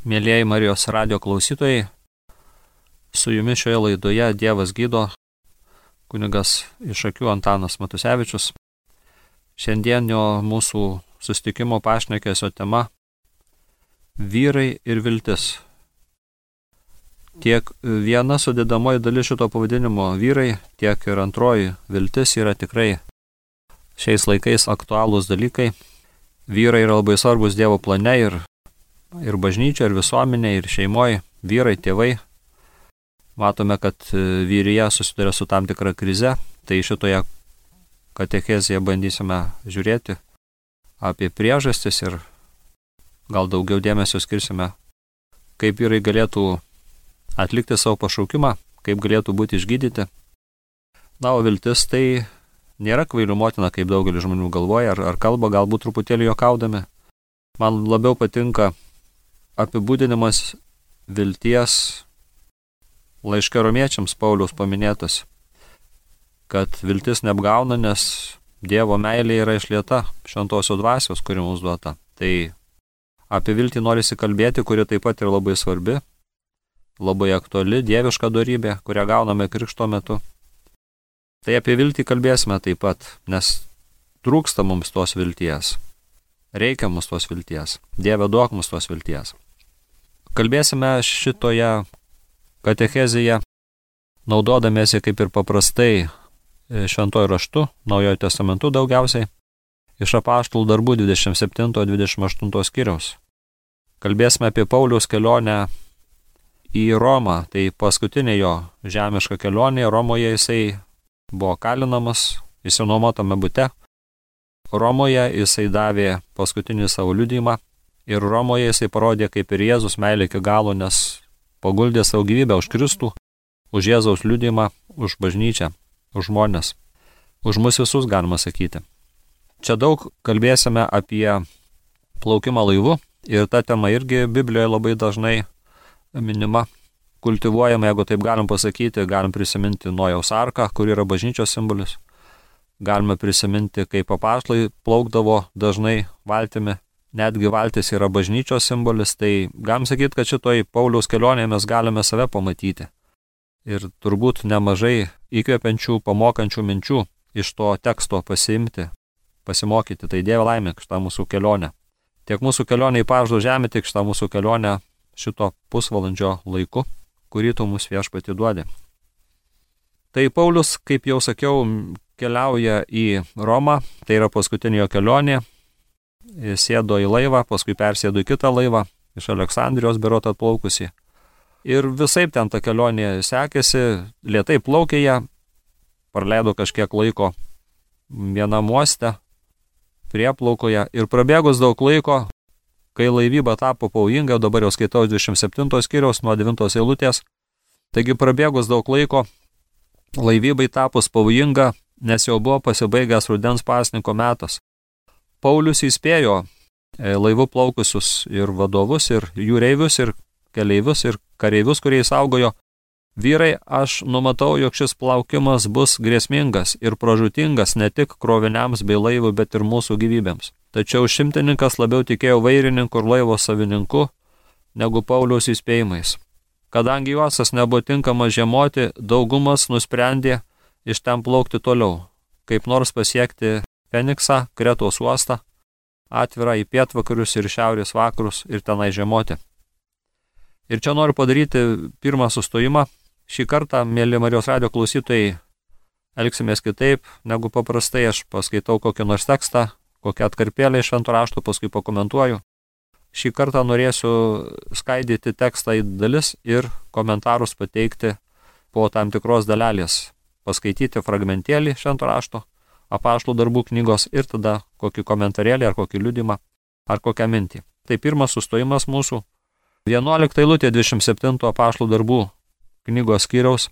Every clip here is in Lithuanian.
Mėlyjeji Marijos radio klausytojai, su jumis šioje laidoje Dievas gydo kunigas iš akių Antanas Matusevičius. Šiandienio mūsų sustikimo pašnekėsio tema - vyrai ir viltis. Tiek viena sudėdamoji dalis šito pavadinimo vyrai, tiek ir antroji viltis yra tikrai šiais laikais aktualūs dalykai. Vyrai yra labai svarbus Dievo plane ir ir bažnyčia, ir visuomenė, ir šeimoje, vyrai, tėvai. Matome, kad e, vyryje susiduria su tam tikra krize, tai šitoje katechezėje bandysime žiūrėti apie priežastis ir gal daugiau dėmesio skirsime, kaip vyrai galėtų atlikti savo pašaukimą, kaip galėtų būti išgydyti. Na, o viltis tai nėra kvailių motina, kaip daugelis žmonių galvoja, ar, ar kalba galbūt truputėlį jokaudami. Man labiau patinka apibūdinimas vilties laiškė romiečiams Paulius paminėtas, kad viltis neapgauna, nes Dievo meilė yra išlieta šventosios dvasios, kuri mums duota. Tai apie viltį norisi kalbėti, kuri taip pat yra labai svarbi, labai aktuali, dieviška darybė, kurią gauname krikšto metu. Tai apie viltį kalbėsime taip pat, nes trūksta mums tos vilties. Reikia mums tos vilties. Dieve duok mums tos vilties. Kalbėsime šitoje katechezėje, naudodamėsi kaip ir paprastai e, šventojų raštų, naujojo testamentu daugiausiai, iš apaštų darbų 27-28 skyriaus. Kalbėsime apie Pauliaus kelionę į Romą, tai paskutinė jo žemiška kelionė, Romoje jisai buvo kalinamas, įsinuomotame bute. Romoje jisai davė paskutinį savo liudymą Ir Romoje jisai parodė kaip ir Jėzus meilė iki galo, nes paguldė savo gyvybę už Kristų, už Jėzaus liūdimą, už bažnyčią, už žmonės, už mus visus galima sakyti. Čia daug kalbėsime apie plaukimą laivu ir ta tema irgi Biblijoje labai dažnai minima. Kultivuojama, jeigu taip galim pasakyti, galim prisiminti Nojaus arką, kur yra bažnyčios simbolis. Galime prisiminti, kaip apaštlai plaukdavo dažnai valtimi netgi valtis yra bažnyčios simbolis, tai galim sakyti, kad šitoj Pauliaus kelionėje mes galime save pamatyti. Ir turbūt nemažai įkvepiančių, pamokančių minčių iš to teksto pasiimti, pasimokyti. Tai Dievo laimė šitą mūsų kelionę. Tiek mūsų kelionė į pažado žemę, tiek šitą mūsų kelionę šito pusvalandžio laiku, kurį tu mūsų viešpati duodi. Tai Paulius, kaip jau sakiau, keliauja į Romą, tai yra paskutinė jo kelionė, sėdo į laivą, paskui persėdo į kitą laivą, iš Aleksandrijos berot atplaukusi. Ir visai ten ta kelionė sekėsi, lietai plaukė ją, praleido kažkiek laiko vienam uoste, prieplaukoje ir prabėgus daug laiko, kai laivyba tapo pavojinga, dabar jau skaitau 27 skyriaus nuo 9 eilutės, taigi prabėgus daug laiko, laivybai tapus pavojinga, nes jau buvo pasibaigęs rudens pasniko metas. Paulius įspėjo e, laivų plaukusius ir vadovus, ir jūreivius, ir keleivius, ir kareivius, kurie saugojo. Vyrai, aš numatau, jog šis plaukimas bus grėsmingas ir pražutingas ne tik kroviniams bei laivų, bet ir mūsų gyvybėms. Tačiau šimtininkas labiau tikėjo vairininku ir laivo savininku negu Pauliaus įspėjimais. Kadangi juosas nebuvo tinkamas žiemoti, daugumas nusprendė iš ten plaukti toliau, kaip nors pasiekti Feniksą, Kretos uostą, atvirą į pietvakarius ir šiaurės vakarus ir tenai žiemoti. Ir čia noriu padaryti pirmą sustojimą. Šį kartą, mėly Marijos radio klausytojai, elgsimės kitaip negu paprastai. Aš paskaitau kokį nors tekstą, kokią atkarpėlę iš šventų raštų, paskui pakomentuoju. Šį kartą norėsiu skaidyti tekstą į dalis ir komentarus pateikti po tam tikros dalelės. Paskaityti fragmentėlį šventų rašto apaštų darbų knygos ir tada kokį komentarėlį ar kokį liudimą ar kokią mintį. Tai pirmas sustojimas mūsų 11 eilutė 27 apaštų darbų knygos skyriaus.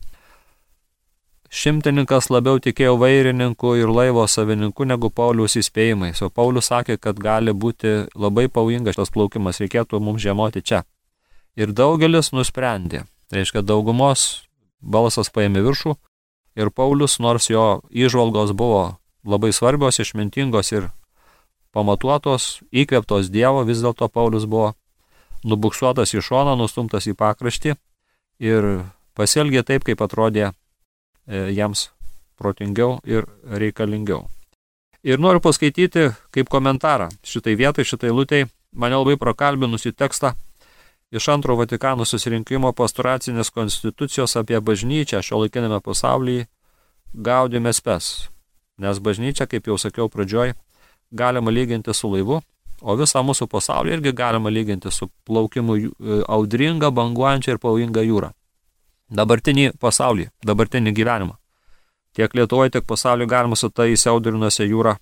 Šimtininkas labiau tikėjo vairininku ir laivo savininku negu Paulius įspėjimais, o Paulius sakė, kad gali būti labai pavojingas šitas plaukimas, reikėtų mums žiemoti čia. Ir daugelis nusprendė, reiškia daugumos balsas paėmė viršų ir Paulius, nors jo įžvalgos buvo labai svarbios, išmintingos ir pamatuotos, įkvėptos Dievo, vis dėlto Paulius buvo nubuksuotas į šoną, nustumtas į pakraštį ir pasielgė taip, kaip atrodė e, jiems protingiau ir reikalingiau. Ir noriu paskaityti kaip komentarą šitai vietai, šitai lūtei, mane labai prakalbinusi tekstą iš antro Vatikano susirinkimo pastoracinės konstitucijos apie bažnyčią šio laikiname pasaulyje gaudėme spes. Nes bažnyčia, kaip jau sakiau pradžioj, galima lyginti su laivu, o visą mūsų pasaulį irgi galima lyginti su plaukimu e, audringa, banguojančia ir pavojinga jūra. Dabartinį pasaulį, dabartinį gyvenimą. Tiek Lietuvoje, tiek pasaulyje galima su ta įsiaudrinuose jūra,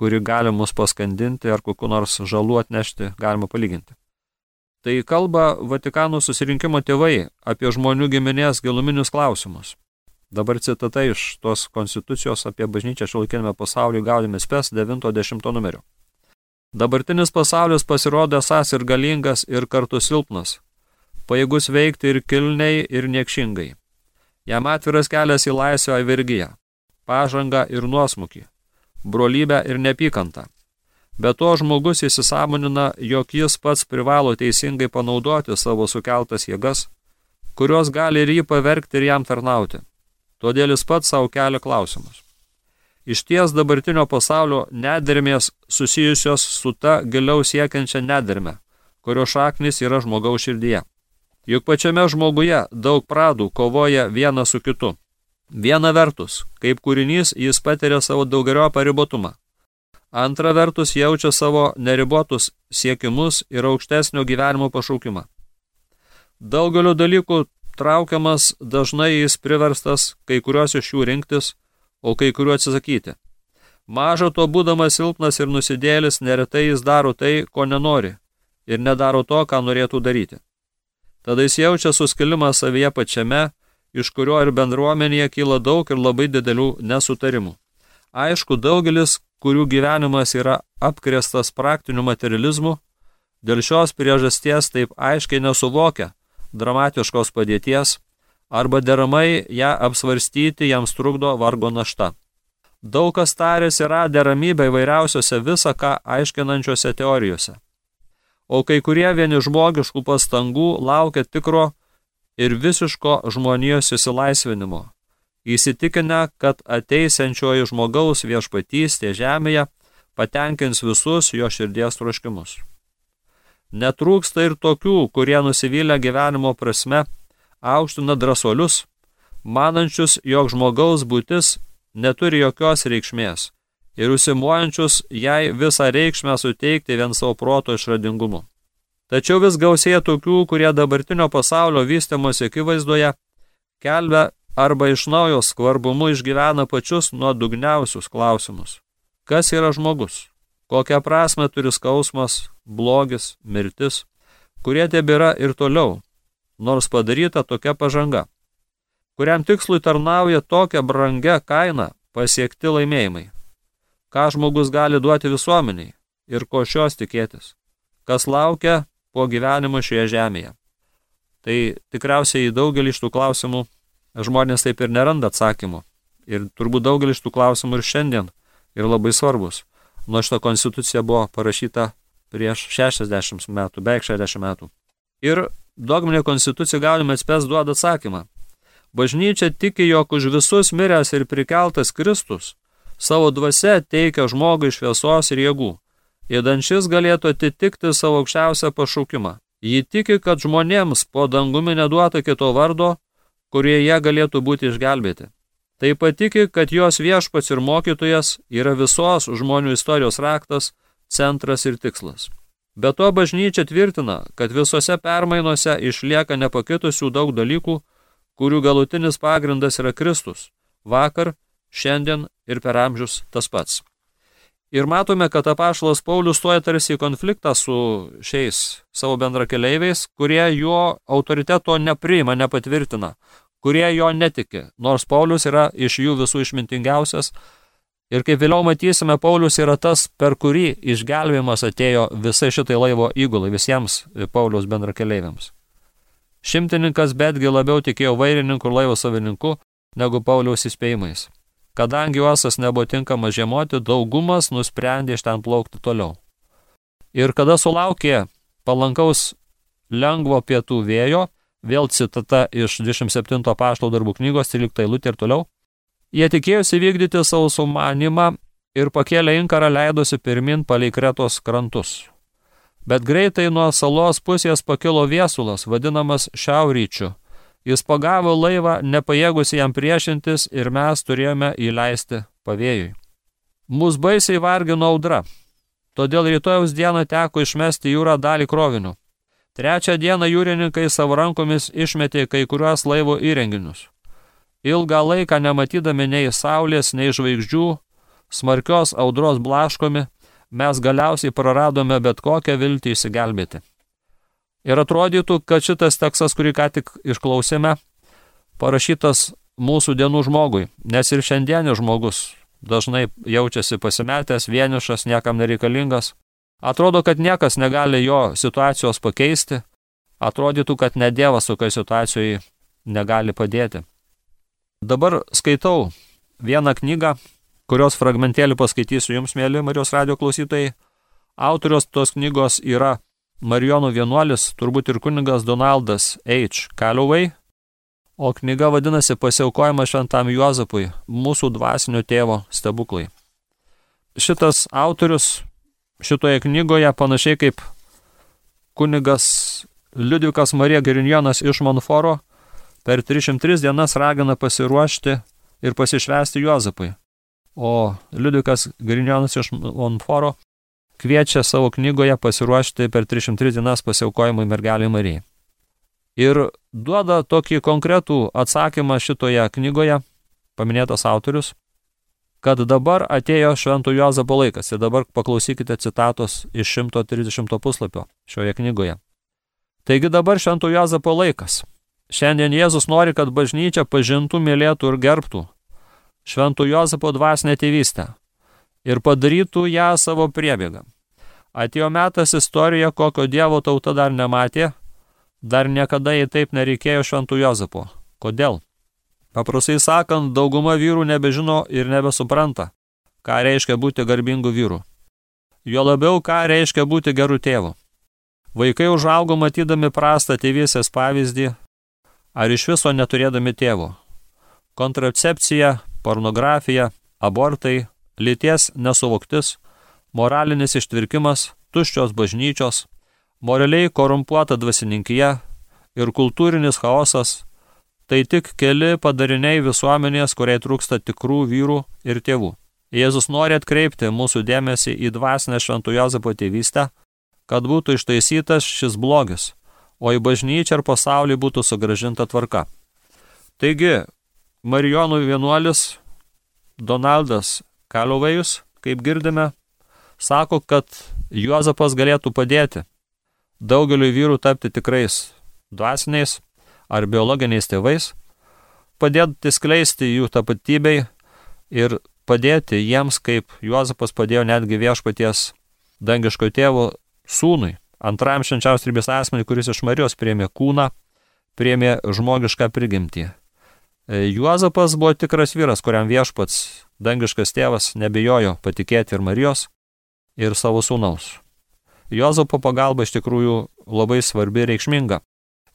kuri gali mus paskandinti ar kokiu nors žalų atnešti, galima palyginti. Tai kalba Vatikano susirinkimo tėvai apie žmonių giminės giluminius klausimus. Dabar citata iš tos konstitucijos apie bažnyčią šiuolaikinėme pasaulyje gaudėme spes 90 numerio. Dabartinis pasaulis pasirodė esas ir galingas ir kartu silpnas, pajėgus veikti ir kilniai ir niekšingai. Jam atviras kelias į laisvę vergiją, pažangą ir nuosmukį, brolybę ir nepykantą. Be to žmogus įsisamonina, jog jis pats privalo teisingai panaudoti savo sukeltas jėgas, kurios gali ir jį pavergti ir jam tarnauti. Todėl jis pats savo kelia klausimus. Iš ties dabartinio pasaulio nedermės susijusios su ta giliau siekiančia nederme, kurio šaknis yra žmogaus širdyje. Juk pačiame žmoguje daug pradų kovoja viena su kitu. Viena vertus, kaip kūrinys jis patiria savo daugelio paribotumą. Antra vertus jaučia savo neribotus siekimus ir aukštesnio gyvenimo pašaukimą. Daugelio dalykų traukiamas dažnai jis priverstas kai kuriuos iš jų rinktis, o kai kuriuo atsisakyti. Mažo to būdamas silpnas ir nusidėlis, neretai jis daro tai, ko nenori, ir nedaro to, ką norėtų daryti. Tada jis jaučia suskilimą savyje pačiame, iš kurio ir bendruomenėje kyla daug ir labai didelių nesutarimų. Aišku, daugelis, kurių gyvenimas yra apkrestas praktiniu materializmu, dėl šios priežasties taip aiškiai nesuvokia dramatiškos padėties arba deramai ją apsvarstyti jiems trukdo vargo našta. Daug kas tarėsi radę ramybę įvairiausiose visą ką aiškinančiose teorijose o kai kurie vieni žmogiškų pastangų laukia tikro ir visiško žmonijos įsilaisvinimo, įsitikinę, kad ateisiančioji žmogaus viešpatystė žemėje patenkins visus jo širdies troškimus. Netrūksta ir tokių, kurie nusivylę gyvenimo prasme, aukština drąsolius, manančius, jog žmogaus būtis neturi jokios reikšmės ir užsimuojančius jai visą reikšmę suteikti vien savo proto išradingumu. Tačiau vis gausėja tokių, kurie dabartinio pasaulio vystimosi akivaizdoje kelbia arba iš naujo skvarbumu išgyvena pačius nuodugniausius klausimus. Kas yra žmogus? Kokią prasme turi skausmas, blogis, mirtis, kurie tebėra ir toliau, nors padaryta tokia pažanga, kuriam tikslui tarnauja tokia brangia kaina pasiekti laimėjimai ką žmogus gali duoti visuomeniai ir ko šios tikėtis, kas laukia po gyvenimo šioje žemėje. Tai tikriausiai daugelį iš tų klausimų žmonės taip ir neranda atsakymų. Ir turbūt daugelį iš tų klausimų ir šiandien yra labai svarbus. Nuo šito konstitucija buvo parašyta prieš 60 metų, beveik 60 metų. Ir dogminė konstitucija galime atspės duoda atsakymą. Bažnyčia tiki, jog už visus miręs ir prikeltas Kristus savo dvasia teikia žmogui šviesos ir jėgų, įdant šis galėtų atitikti savo aukščiausią pašaukimą. Ji tiki, kad žmonėms po dangumi neduota kito vardo, kurie jie galėtų būti išgelbėti. Taip patiki, kad jos viešpats ir mokytojas yra visos žmonių istorijos raktas, centras ir tikslas. Be to bažnyčia tvirtina, kad visose permainose išlieka nepakitusių daug dalykų, kurių galutinis pagrindas yra Kristus. Vakar, šiandien ir per amžius tas pats. Ir matome, kad apašalas Paulius stoja tarsi į konfliktą su šiais savo bendrakeleiviais, kurie jo autoriteto nepriima, nepatvirtina, kurie jo netiki, nors Paulius yra iš jų visų išmintingiausias. Ir kaip vėliau matysime, Paulius yra tas, per kurį išgelbėjimas atėjo visai šitai laivo įgulai, visiems Paulius bendrakeleiviams. Šimtininkas betgi labiau tikėjo vairininku ir laivo savininku negu Pauliaus įspėjimais. Kadangi uostas nebuvo tinkamas žiemoti, daugumas nusprendė iš ten plaukti toliau. Ir kada sulaukė palankaus lengvo pietų vėjo, vėl citata iš 27 pašto darbų knygos 13 eilutė ir toliau. Jie tikėjosi vykdyti savo sumanimą ir pakėlę inkarą leidosi pirmin palei kretos krantus. Bet greitai nuo salos pusės pakilo viesulas, vadinamas šiaurryčiu. Jis pagavo laivą, nepajėgus jam priešintis ir mes turėjome įleisti pavėjui. Mūsų baisiai vargino audra, todėl rytojaus dieną teko išmesti jūrą dalį krovinių. Trečią dieną jūrininkai savo rankomis išmetė kai kuriuos laivo įrenginius. Ilgą laiką nematydami nei saulės, nei žvaigždžių, smarkios audros blaškomi, mes galiausiai praradome bet kokią viltį įsigelbėti. Ir atrodytų, kad šitas tekstas, kurį ką tik išklausėme, parašytas mūsų dienų žmogui, nes ir šiandienis žmogus dažnai jaučiasi pasimetęs, vienišas, niekam nereikalingas. Atrodo, kad niekas negali jo situacijos pakeisti. Atrodytų, kad ne Dievas tokioje situacijoje negali padėti. Dabar skaitau vieną knygą, kurios fragmentėlį paskaitysiu jums, mėly Marijos radio klausytojai. Autorius tos knygos yra Marijonų vienuolis, turbūt ir kunigas Donaldas H. Calloway, o knyga vadinasi Pasiaukojimas šventam Juozapui, mūsų dvasinio tėvo stebuklai. Šitas autorius šitoje knygoje panašiai kaip kunigas Liudvikas Marija Girinjonas iš Monforo per 303 dienas ragina pasiruošti ir pasišvesti Juozapui. O Liudvikas Girinjonas iš Monforo kviečia savo knygoje pasiruošti per 303 dienas pasiaukojimui mergelį Marijai ir duoda tokį konkretų atsakymą šitoje knygoje, paminėtas autorius, kad dabar atėjo Švento Juozapo laikas. Ir dabar paklausykite citatos iš 130 puslapio šioje knygoje. Taigi dabar Švento Juozapo laikas. Šiandien Jėzus nori, kad bažnyčia pažintų, mylėtų ir gerbtų Švento Juozapo dvasinę tėvystę ir padarytų ją savo priebėgą. Atėjo metas istorija, kokio Dievo tauta dar nematė Dar niekada jai taip nereikėjo šventų Jozapo. Kodėl? Paprastai sakant, dauguma vyrų nebežino ir nebesupranta, ką reiškia būti garbingu vyru. Jo labiau, ką reiškia būti geru tėvu. Vaikai užaugo matydami prastą tėvysės pavyzdį, ar iš viso neturėdami tėvo. Kontracepcija, pornografija, abortai, lyties nesuvoktis, moralinis ištvirkimas, tuščios bažnyčios, moraliai korumpuota dvasininkija ir kultūrinis chaosas - tai tik keli padariniai visuomenės, kuriai trūksta tikrų vyrų ir tėvų. Jėzus nori atkreipti mūsų dėmesį į dvasinę šventų Jozapo tėvystę, kad būtų ištaisytas šis blogis, o į bažnyčią ir pasaulį būtų sugražinta tvarka. Taigi, Marijonų vienuolis Donaldas Kalovėjus, kaip girdime, sako, kad Juozapas galėtų padėti daugeliu vyrų tapti tikrais dvasiniais ar biologiniais tėvais, padėti skleisti jų tapatybei ir padėti jiems, kaip Juozapas padėjo netgi viešpaties dangiško tėvo sūnui, antrajam švenčiaus ribės asmenį, kuris iš Marijos priemė kūną, priemė žmogišką prigimtį. E, Juozapas buvo tikras vyras, kuriam viešpats dangiškas tėvas nebijojo patikėti ir Marijos, ir savo sūnaus. Jozapo pagalba iš tikrųjų labai svarbi ir reikšminga.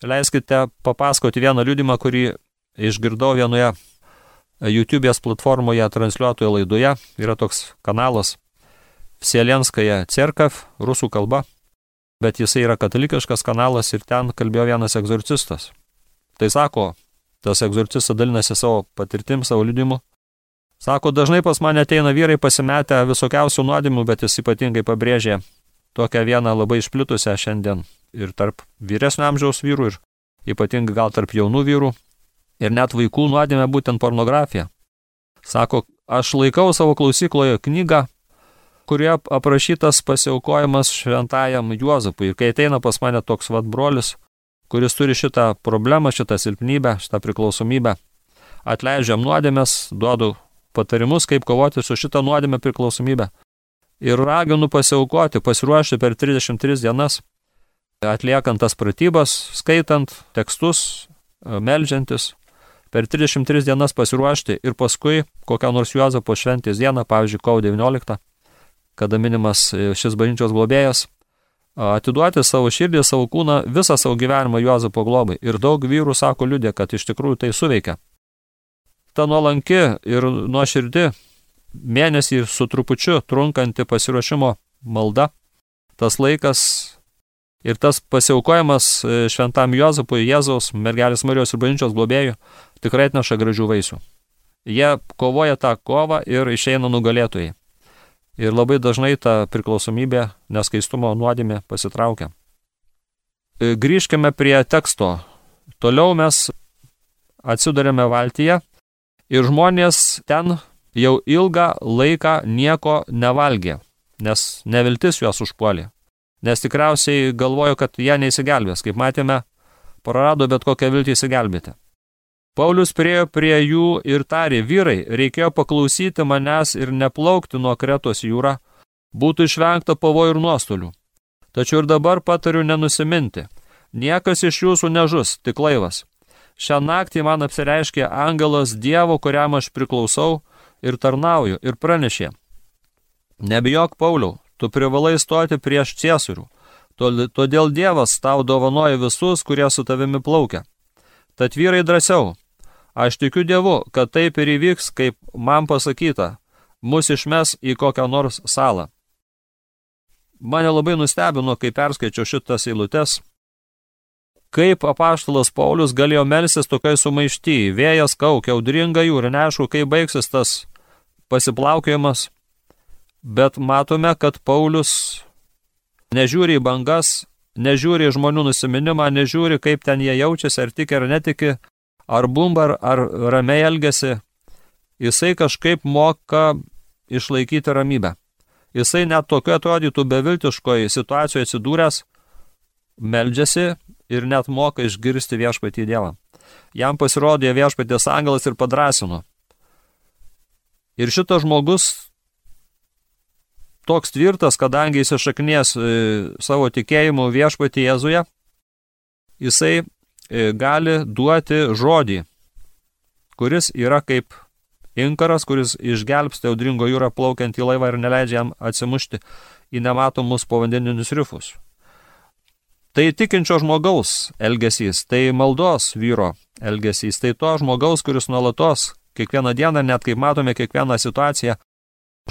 Leiskite papasakoti vieną liudimą, kurį išgirdau vienoje YouTube'ės platformoje transliuotoje laidoje. Yra toks kanalas Vsielenskaja Cerkav, rusų kalba, bet jisai yra katalikiškas kanalas ir ten kalbėjo vienas egzorcistas. Tai sako, tas egzorcistas dalinasi savo patirtim, savo liudimu. Sako, dažnai pas mane ateina vyrai pasimetę visokiausių nuodimų, bet jis ypatingai pabrėžė tokią vieną labai išplitusią šiandien ir tarp vyresnio amžiaus vyrų, ir ypatingai gal tarp jaunų vyrų, ir net vaikų nuodėmė būtent pornografija. Sako, aš laikau savo klausykloje knygą, kurioje aprašytas pasiaukojimas šventajam Juozapui. Ir kai ateina pas mane toks vad brolis, kuris turi šitą problemą, šitą silpnybę, šitą priklausomybę, atleidžiam nuodėmės, duodu patarimus, kaip kovoti su šitą nuodėmę priklausomybę ir raginu pasiaukoti, pasiruošti per 33 dienas, atliekant tas pratybas, skaitant tekstus, melžiantis, per 33 dienas pasiruošti ir paskui kokią nors Juozapo šventės dieną, pavyzdžiui, kovo 19, kada minimas šis bažnyčios globėjas, atiduoti savo širdį, savo kūną, visą savo gyvenimą Juozapo globai. Ir daug vyrų sako liūdė, kad iš tikrųjų tai suveikia. Ta nuolanki ir nuoširdi mėnesį su trupučiu trunkanti pasiruošimo malda, tas laikas ir tas pasiaukojimas e, šventam Juozapui, Jėzaus, mergelės Marijos ir bažnyčios globėjų tikrai atneša gražių vaisių. Jie kovoja tą kovą ir išeina nugalėtojai. Ir labai dažnai ta priklausomybė, neskaistumo nuodėmė pasitraukia. E, grįžkime prie teksto. Toliau mes atsidarėme valtyje ir žmonės ten jau ilgą laiką nieko nevalgė, nes neviltis juos užpuolė. Nes tikriausiai galvojo, kad jie neįsigelbės. Kaip matėme, prarado bet kokią viltį įsigelbėti. Paulius priejo prie jų ir tarė, vyrai, reikėjo paklausyti manęs ir neplaukti nuo Kretos jūrą, būtų išvengta pavojų ir nuostolių. Tačiau ir dabar patariu nenusiminti. Niekas iš jūsų nežus, tik laivas. Šią naktį man apsireiškė angelas Dievo, kuriam aš priklausau ir tarnauju, ir pranešė. Nebijok, Pauliau, tu privalai stoti prieš ciesorių. Todėl Dievas tau dovanoja visus, kurie su tavimi plaukia. Tad vyrai drąsiau, Aš tikiu Dievu, kad taip ir įvyks, kaip man pasakyta, mus išmes į kokią nors salą. Mane labai nustebino, kai perskaičiau šitas eilutes, kaip apaštalas Paulius galėjo melsis tokiai sumaišty, vėjas kaukia, audringa jūra, neaišku, kaip baigsis tas pasiplaukėjimas, bet matome, kad Paulius nežiūri į bangas, nežiūri į žmonių nusiminimą, nežiūri, kaip ten jie jaučiasi, ar tiki ar netiki, ar bumba, ar ramiai elgesi, jisai kažkaip moka išlaikyti ramybę. Jisai net tokio atrodytų beviltiškoje situacijoje atsidūręs, meldžiasi ir net moka išgirsti viešpatį Dievą. Jam pasirodė viešpatės angelas ir padrasino. Ir šitas žmogus toks tvirtas, kadangi jis išaknės e, savo tikėjimu viešpatį Jėzuje, jisai E, gali duoti žodį, kuris yra kaip inkaras, kuris išgelbsti audringo jūrą plaukiant į laivą ir neleidžia jam atsimušti į nematomus povandeninius rifus. Tai tikinčio žmogaus elgesys, tai maldos vyro elgesys, tai to žmogaus, kuris nuolatos, kiekvieną dieną, net kaip matome kiekvieną situaciją,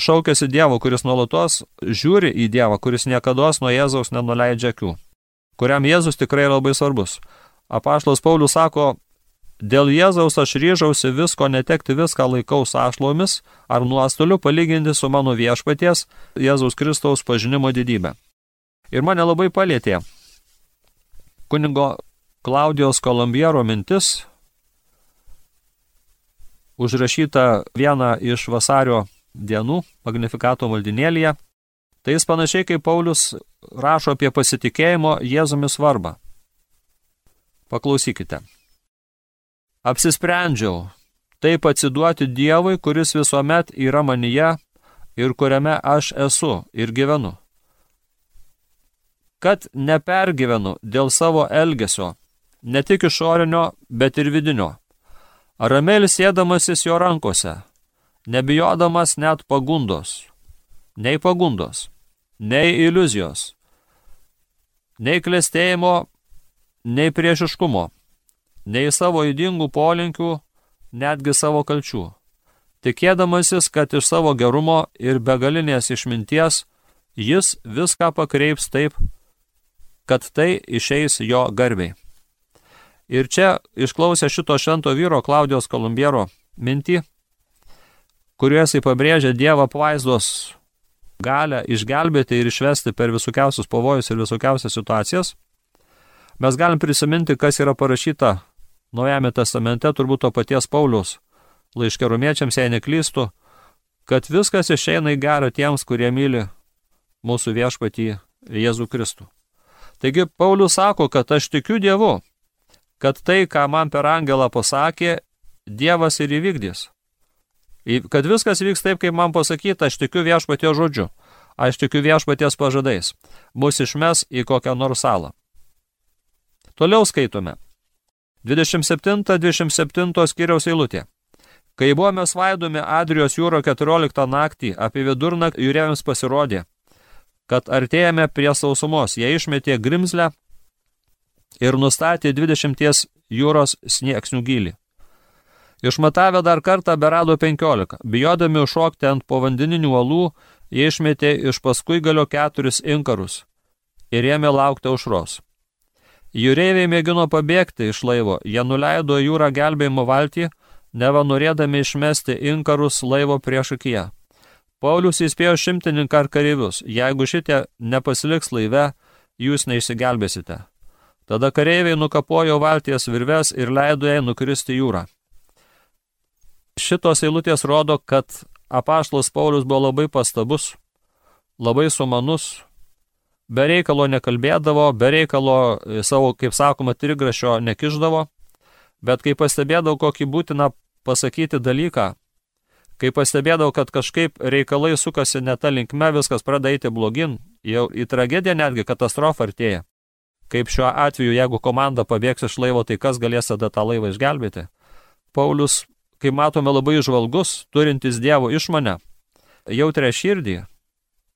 šaukėsi Dievo, kuris nuolatos žiūri į Dievą, kuris niekada nuo Jėzaus nenuleidžia akių, kuriam Jėzus tikrai labai svarbus. Apaštalas Paulius sako, dėl Jėzaus aš ryžausi visko netekti viską laikaus ašlomis ar nuostoliu palyginti su mano viešpaties Jėzaus Kristaus pažinimo didybė. Ir mane labai palėtė kunigo Klaudijos Kolombiero mintis, užrašyta vieną iš vasario dienų Magnifikato maldinėlėje, tai jis panašiai kaip Paulius rašo apie pasitikėjimo Jėzumi svarbą. Paklausykite. Apsisprendžiau taip atsiduoti Dievui, kuris visuomet yra manyje ir kuriame aš esu ir gyvenu. Kad nepergyvenu dėl savo elgesio, ne tik išorinio, bet ir vidinio. Ramelis sėdamasis jo rankose, nebijodamas net pagundos, nei pagundos, nei iliuzijos, nei klėstėjimo nei priešiškumo, nei savo įdingų polinkių, netgi savo kalčių, tikėdamasis, kad iš savo gerumo ir begalinės išminties jis viską pakreips taip, kad tai išeis jo garbiai. Ir čia išklausę šito švento vyro Klaudijos Kolumbiero mintį, kurioje jisai pabrėžia Dievo apvaizdos galę išgelbėti ir išvesti per visokiausius pavojus ir visokiausias situacijas, Mes galim prisiminti, kas yra parašyta Naujame testamente, turbūt to paties Paulius, laiškė rumiečiams, jei neklystų, kad viskas išeina į gerą tiems, kurie myli mūsų viešpatį Jėzų Kristų. Taigi Paulius sako, kad aš tikiu Dievu, kad tai, ką man per angelą pasakė, Dievas ir įvykdys. Kad viskas vyks taip, kaip man pasakyta, aš tikiu viešpatio žodžiu, aš tikiu viešpaties pažadais, mus išmes į kokią nors salą. Toliau skaitome. 27-27 skiriaus eilutė. Kai buvome svaidomi Adrijos jūro 14 naktį, apie vidurnaktį jūrėms pasirodė, kad artėjame prie sausumos. Jie išmetė grimzlę ir nustatė 20 jūros snieksnių gilį. Išmatavę dar kartą berado 15. Bijodami užšokti ant povandeninių uolų, jie išmetė iš paskui galio keturis inkarus ir ėmė laukti aušros. Jūreiviai mėgino pabėgti iš laivo, jie nuleido jūrą gelbėjimo valtį, neva norėdami išmesti inkarus laivo prieš akiją. Paulius įspėjo šimtininką ar kareivius, jeigu šitie nepasiliks laive, jūs neišsigelbėsite. Tada kareiviai nukapojo valties virves ir leido jai nukristi jūrą. Šitos eilutės rodo, kad apaštlas Paulius buvo labai pastabus, labai sumanus, be reikalo nekalbėdavo, be reikalo savo, kaip sakoma, trigrašio nekiždavo, bet kai pastebėdavo kokį būtiną pasakyti dalyką, kai pastebėdavau, kad kažkaip reikalai sukasi ne tą linkme, viskas pradeda eiti blogin, jau į tragediją netgi katastrofą artėja. Kaip šiuo atveju, jeigu komanda pabėgs iš laivo, tai kas galės tada tą laivą išgelbėti? Paulius, kaip matome, labai žvalgus, turintis Dievo išmane, jautrę širdį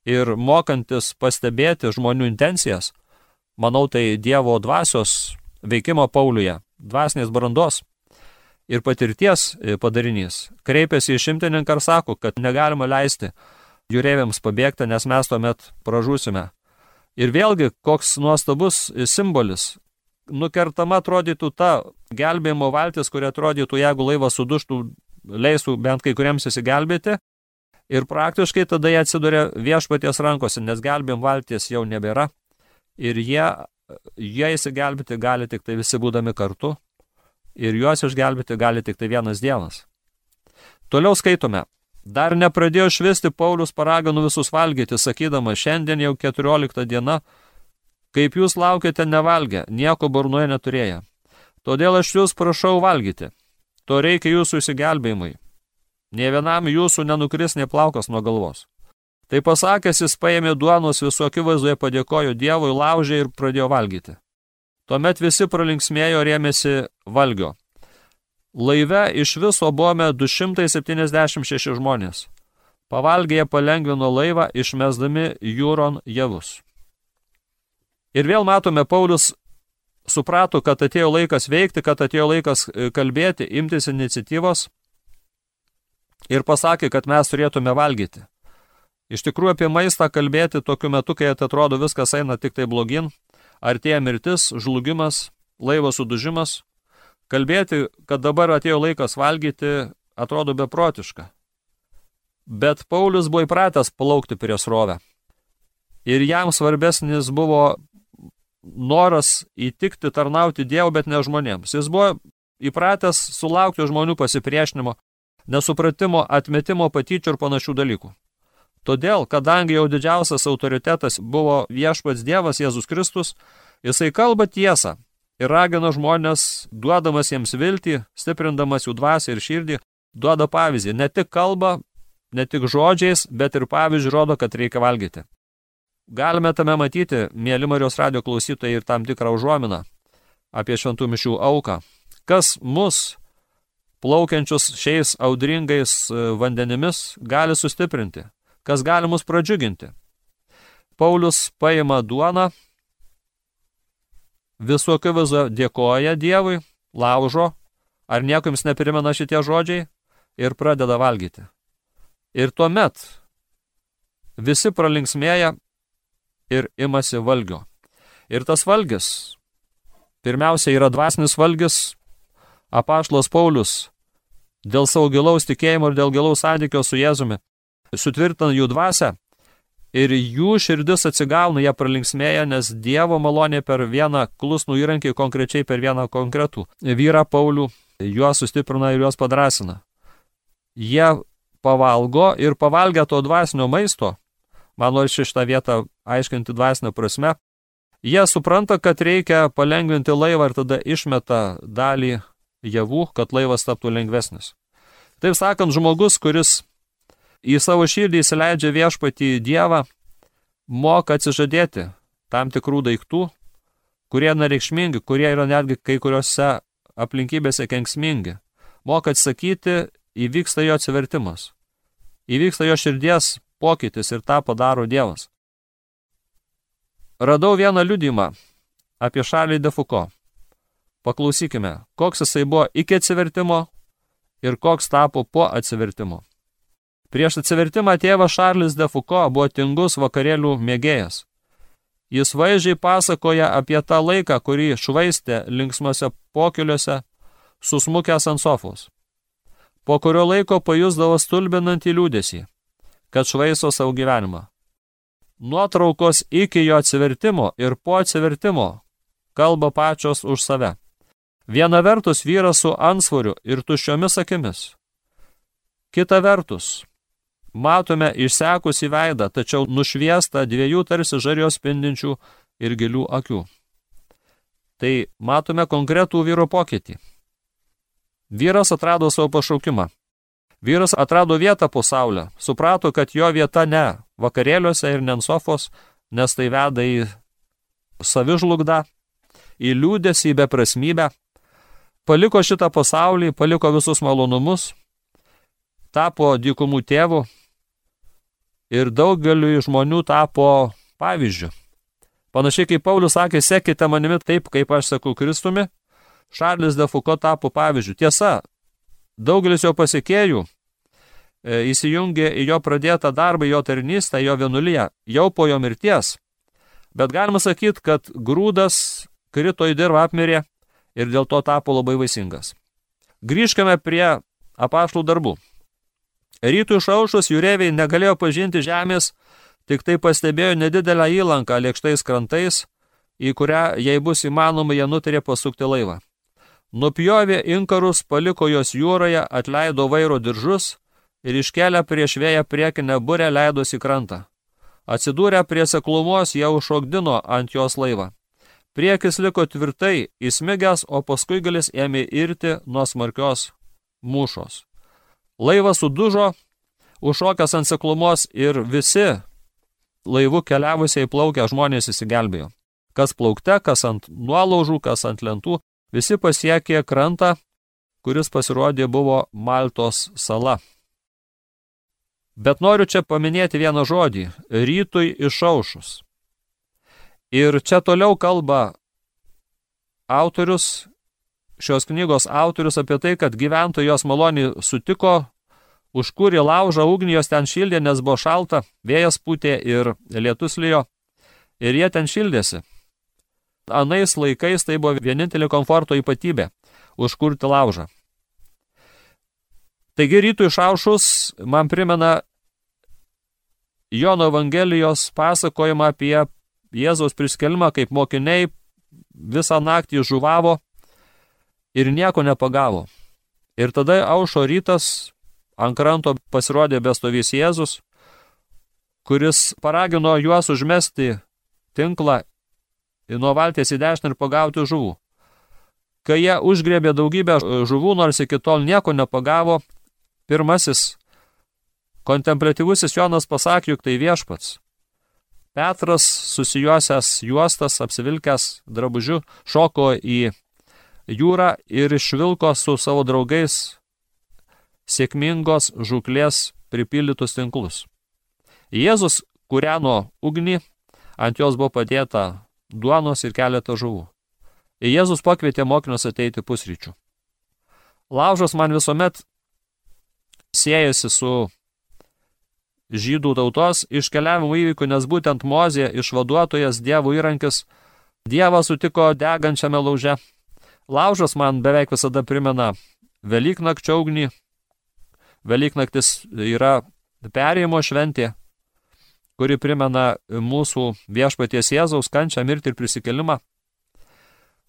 ir mokantis pastebėti žmonių intencijas, manau, tai Dievo dvasios veikimo Pauliuje, dvasinės brandos ir patirties e, padarinys. Kreipiasi į šimtininką ir sako, kad negalima leisti jūreiviams pabėgti, nes mes tuomet pražūsime. Ir vėlgi, koks nuostabus simbolis. Nukertama atrodytų ta gelbėjimo valtis, kuri atrodytų, jeigu laivas suduštų, leistų bent kai kuriems įsigelbėti. Ir praktiškai tada jie atsiduria viešpaties rankose, nes gelbėjim valties jau nebėra. Ir jie, jie įsigelbėti gali tik tai visi būdami kartu ir juos išgelbėti gali tik tai vienas Dievas. Toliau skaitome. Dar nepradėjo švisti Paulius paraganų visus valgyti, sakydama, šiandien jau 14 diena, kaip jūs laukiate nevalgę, nieko burnoje neturėję. Todėl aš jūs prašau valgyti. To reikia jūsų įsigelbėjimui. Nie vienam jūsų nenukris neplaukas nuo galvos. Tai pasakęs, jis paėmė duonos visų akivaizdoje, padėkojo Dievui, laužė ir pradėjo valgyti. Tuomet visi pralinksmėjo rėmėsi valgio. Laive iš viso buvome 276 žmonės. Pavalgėje palengvino laivą, išmesdami jūron javus. Ir vėl matome, Paulius suprato, kad atėjo laikas veikti, kad atėjo laikas e, kalbėti, imtis iniciatyvos ir pasakė, kad mes turėtume valgyti. Iš tikrųjų apie maistą kalbėti tokiu metu, kai atrodo viskas eina tik tai blogin, artėja mirtis, žlugimas, laivo sudužimas. Kalbėti, kad dabar atėjo laikas valgyti, atrodo beprotiška. Bet Paulius buvo įpratęs plaukti prie srovę. Ir jam svarbesnis buvo noras įtikti, tarnauti Dievui, bet ne žmonėms. Jis buvo įpratęs sulaukti žmonių pasipriešinimo, nesupratimo, atmetimo patyčių ir panašių dalykų. Todėl, kadangi jau didžiausias autoritetas buvo viešpats Dievas Jėzus Kristus, jisai kalba tiesą ir ragina žmonės, duodamas jiems viltį, stiprindamas jų dvasę ir širdį, duoda pavyzdį. Ne tik kalba, ne tik žodžiais, bet ir pavyzdžių rodo, kad reikia valgyti. Galime tame matyti, mėly Marijos radio klausytojai, ir tam tikrą užuominą apie šventų mišių auką. Kas mus, plaukiančius šiais audringais e, vandenimis, gali sustiprinti? kas gali mus pradžiuginti. Paulius paima duoną, visokio vizo dėkoja Dievui, laužo, ar nieko jums neprimena šitie žodžiai, ir pradeda valgyti. Ir tuomet visi pralinksmėja ir imasi valgio. Ir tas valgis, pirmiausia, yra dvasinis valgis, apašlos Paulius, dėl savo gilaus tikėjimo ir dėl gilaus santykio su Jėzumi, sutvirtina jų dvasę ir jų širdis atsigauna, jie pralinksmėja, nes Dievo malonė per vieną klusnų įrankį, konkrečiai per vieną konkretų vyrą Paulių, juos sustiprina ir juos padrasina. Jie pavalgo ir pavalgę to dvasinio maisto, man nori šitą vietą aiškinti dvasinę prasme, jie supranta, kad reikia palengvinti laivą ir tada išmeta dalį javų, kad laivas taptų lengvesnis. Taip sakant, žmogus, kuris į savo širdį įsileidžia viešpatį Dievą, moka atsižadėti tam tikrų daiktų, kurie nereikšmingi, kurie yra netgi kai kuriuose aplinkybėse kenksmingi. Moka atsakyti, įvyksta jo atsivertimas. Įvyksta jo širdies pokytis ir tą padaro Dievas. radau vieną liudymą apie Šarlį Defuko. Paklausykime, koks jisai buvo iki atsivertimo ir koks tapo po atsivertimo. Prieš atsivertimą tėvas Šarlis Defuko buvo tingus vakarėlių mėgėjas. Jis vaizdžiai pasakoja apie tą laiką, kurį švaistė linksmose pokeliuose, susmukęs ant sofos. Po kurio laiko pajusdavo stulbinantį liūdėsi, kad švaisto savo gyvenimą. Nuotraukos iki jo atsivertimo ir po atsivertimo kalba pačios už save. Viena vertus vyras su ansvoriu ir tuščiomis akimis. Kita vertus, matome išsekusį veidą, tačiau nušviestą dviejų tarsi žarijos spindinčių ir gilių akių. Tai matome konkretų vyro pokytį. Vyras atrado savo pašaukimą. Vyras atrado vietą po saulę, suprato, kad jo vieta ne vakarėliuose ir nensofos, nes tai veda į savižlugdą, į liūdėsį, į beprasmybę. Paliko šitą pasaulį, paliko visus malonumus, tapo dykumų tėvų ir daugeliu žmonių tapo pavyzdžių. Panašiai kaip Paulius sakė, sekite manimi taip, kaip aš sakau Kristumi, Šarlis de Foucault tapo pavyzdžių. Tiesa, daugelis jo pasiekėjų E, įsijungė į jo pradėtą darbą, jo tarnystę, jo vienulyje, jau po jo mirties. Bet galima sakyti, kad grūdas krito į dirvą apmirė ir dėl to tapo labai vaisingas. Grįžkime prie apaštų darbų. Rytų išaušus jūreiviai negalėjo pažinti žemės, tik tai pastebėjo nedidelę įlanką lėkštais krantais, į kurią, jei bus įmanoma, jie nutarė pasukti laivą. Nupjovė inkarus, paliko jos jūroje, atleido vairo diržus ir iškelia prieš vėją priekinę burę leidosi krantą. Atsidūrę prie seklumos, jie užšokdino ant jos laivą. Priekis liko tvirtai įsmigęs, o paskui galis ėmė irti nuo smarkios mūšos. Laivas sudužo, užšokęs ant seklumos ir visi laivu keliavusiai plaukę žmonės įsigelbėjo. Kas plaukte, kas ant nuolaužų, kas ant lentų, visi pasiekė krantą, kuris pasirodė buvo Maltos sala. Bet noriu čia paminėti vieną žodį – rytui išaušus. Ir čia toliau kalba autorius, šios knygos autorius apie tai, kad gyventojai jos maloniai sutiko, užkūrė laužą, ugnį jos ten šildė, nes buvo šalta, vėjas pūtė ir lietus lijo, ir jie ten šildėsi. Anais laikais tai buvo vienintelė komforto ypatybė – užkurti laužą. Taigi rytų išaušus man primena Jono Evangelijos pasakojimą apie Jėzaus priskelimą, kaip mokiniai visą naktį žuvavo ir nieko nepagavo. Ir tada aušo rytas, ant kranto pasirodė bestovys Jėzus, kuris paragino juos užmesti tinklą nuo valties į dešinę ir pagauti žuvų. Kai jie užgrėbė daugybę žuvų, nors iki tol nieko nepagavo, pirmasis Kontemplatyvusis Jonas pasakė, juk tai viešpats. Petras, susijuosęs juostas, apsivilkęs drabužiu, šoko į jūrą ir išvilko su savo draugais sėkmingos žuklės pripildytus tinklus. Jėzus kūreno ugnį, ant jos buvo padėta duonos ir keletą žuvų. Jėzus pakvietė mokinius ateiti pusryčių. Laužas man visuomet siejasi su žydų tautos iškeliavimo įvykių, nes būtent Mozė išvaduotojas dievų įrankis Dievą sutiko degančiame lauže. Laužas man beveik visada primena Velyknakčio ugnį. Velyknaktis yra perėjimo šventė, kuri primena mūsų viešpaties Jėzaus kančią, mirtį ir prisikelimą.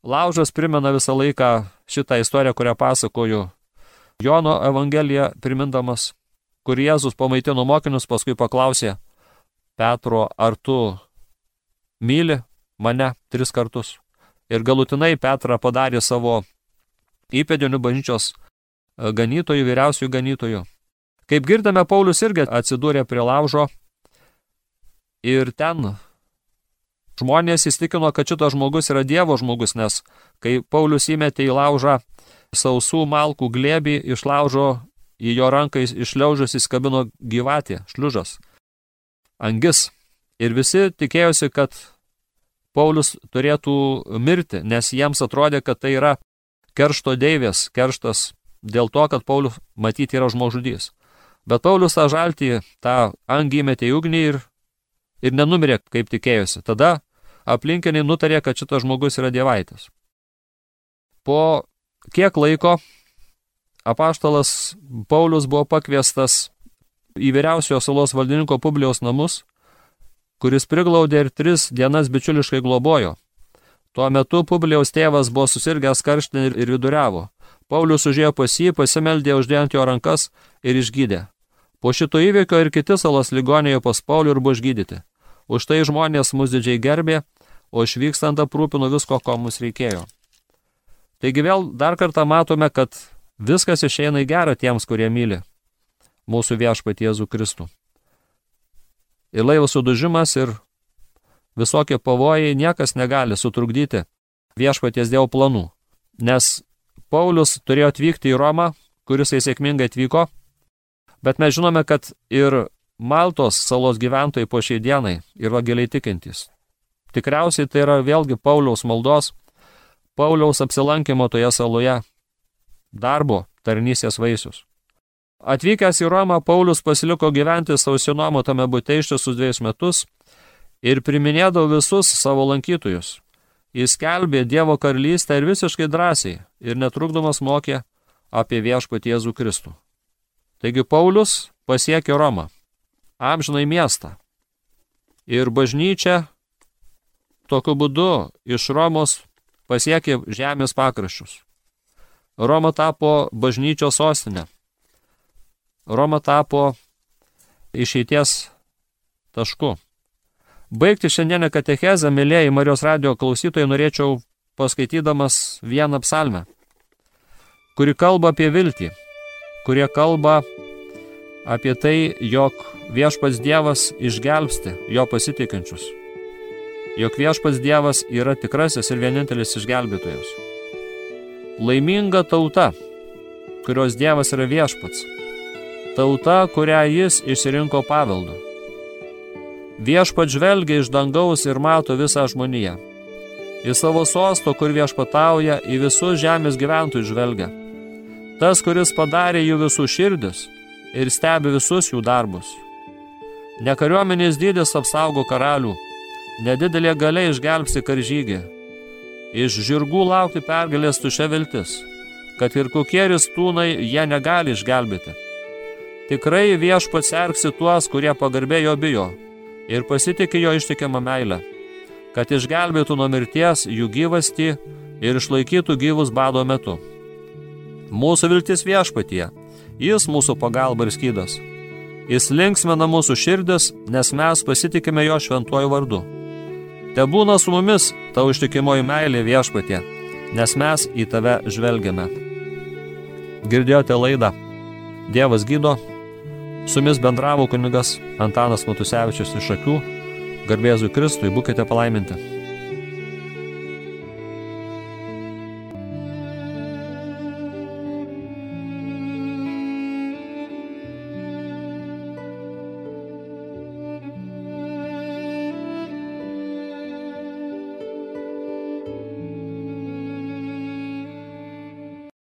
Laužas primena visą laiką šitą istoriją, kurią pasakoju Jono Evangeliją primindamas kur Jėzus pamaitino mokinius, paskui paklausė Petro, ar tu myli mane tris kartus. Ir galutinai Petrą padarė savo įpėdinių bažnyčios e, ganytojų, vyriausiųjų ganytojų. Kaip girdame, Paulius irgi atsidūrė prie laužo ir ten žmonės įstikino, kad šitas žmogus yra Dievo žmogus, nes kai Paulius įmetė į laužą sausų malkų glėbį iš laužo į jo ranką išliaužus įskabino gyvatė, šliužas, angis. Ir visi tikėjosi, kad Paulius turėtų mirti, nes jiems atrodė, kad tai yra keršto deivės, kerštas dėl to, kad Paulius matyti yra žmogžudys. Bet Paulius tą žaltį, tą angį metė į ugnį ir, ir nenumirė, kaip tikėjosi. Tada aplinkiniai nutarė, kad šitas žmogus yra dievaitis. Po kiek laiko apaštalas Paulius buvo pakviestas į vyriausiojo salos valdininko Publijaus namus, kuris priglaudė ir tris dienas bičiuliškai globojo. Tuo metu Publijaus tėvas buvo susirgęs karštinį ir viduriavo. Paulius užėjo pas jį, pasimeldė uždėjant jo rankas ir išgydė. Po šito įvykio ir kiti salos ligonėje pas Paulių ir buvo išgydyti. Už tai žmonės mus didžiai gerbė, o išvykstant aprūpino visko, ko mums reikėjo. Taigi vėl dar kartą matome, kad viskas išeina į gerą tiems, kurie myli mūsų viešpatį Jėzų Kristų. Ir laivo sudužimas ir visokie pavojai niekas negali sutrukdyti viešpaties Dievo planų. Nes Paulius turėjo atvykti į Romą, kuris jis sėkmingai atvyko, bet mes žinome, kad ir Maltos salos gyventojai po šiai dienai yra giliai tikintys. Tikriausiai tai yra vėlgi Pauliaus maldos, Pauliaus apsilankimo toje saloje, darbo, tarnysės vaisius. Atvykęs į Romą, Paulius pasiliko gyventi sausinomo tame būte ištisus dviejus metus ir priminėdavo visus savo lankytojus. Jis kelbė Dievo karalystę ir visiškai drąsiai ir netrukdomas mokė apie viešpatį Jėzų Kristų. Taigi Paulius pasiekė Romą, amžinai miestą. Ir bažnyčia tokiu būdu iš Romos pasiekė žemės pakraščius. Roma tapo bažnyčios sostinė. Roma tapo išeities tašku. Baigti šiandienę katechezę, mėlyjei Marijos radio klausytojai, norėčiau paskaitydamas vieną psalmę, kuri kalba apie viltį, kurie kalba apie tai, jog viešpats Dievas išgelbsti jo pasitikinčius, jog viešpats Dievas yra tikrasis ir vienintelis išgelbėtojas. Laiminga tauta, kurios Dievas yra viešpats tauta, kurią jis išsirinko paveldu. Viešpat žvelgia iš dangaus ir mato visą žmoniją. Į savo sosto, kur viešpatauja, į visus žemės gyventojus žvelgia. Tas, kuris padarė jų visų širdis ir stebi visus jų darbus. Ne kariuomenės dydis apsaugo karalių, nedidelė galia išgelbsti karžygį. Iš žirgų laukti pergalės tušia viltis, kad ir kokie ristūnai jie negali išgelbėti. Tikrai viešpats sergsi tuos, kurie pagarbė jo bijo ir pasitikė jo ištikimą meilę, kad išgelbėtų nuo mirties jų gyvastį ir išlaikytų gyvus bado metu. Mūsų viltis viešpatie, jis mūsų pagalba ir skydas. Jis linksmina mūsų širdis, nes mes pasitikime jo šventuoju vardu. Te būna su mumis tau ištikimoji meilė viešpatie, nes mes į tave žvelgiame. Girdėjote laidą. Dievas gydo, Su jumis bendravo kunigas Antanas Matusevičius iš akių. Garbėzui Kristui, būkite palaiminti.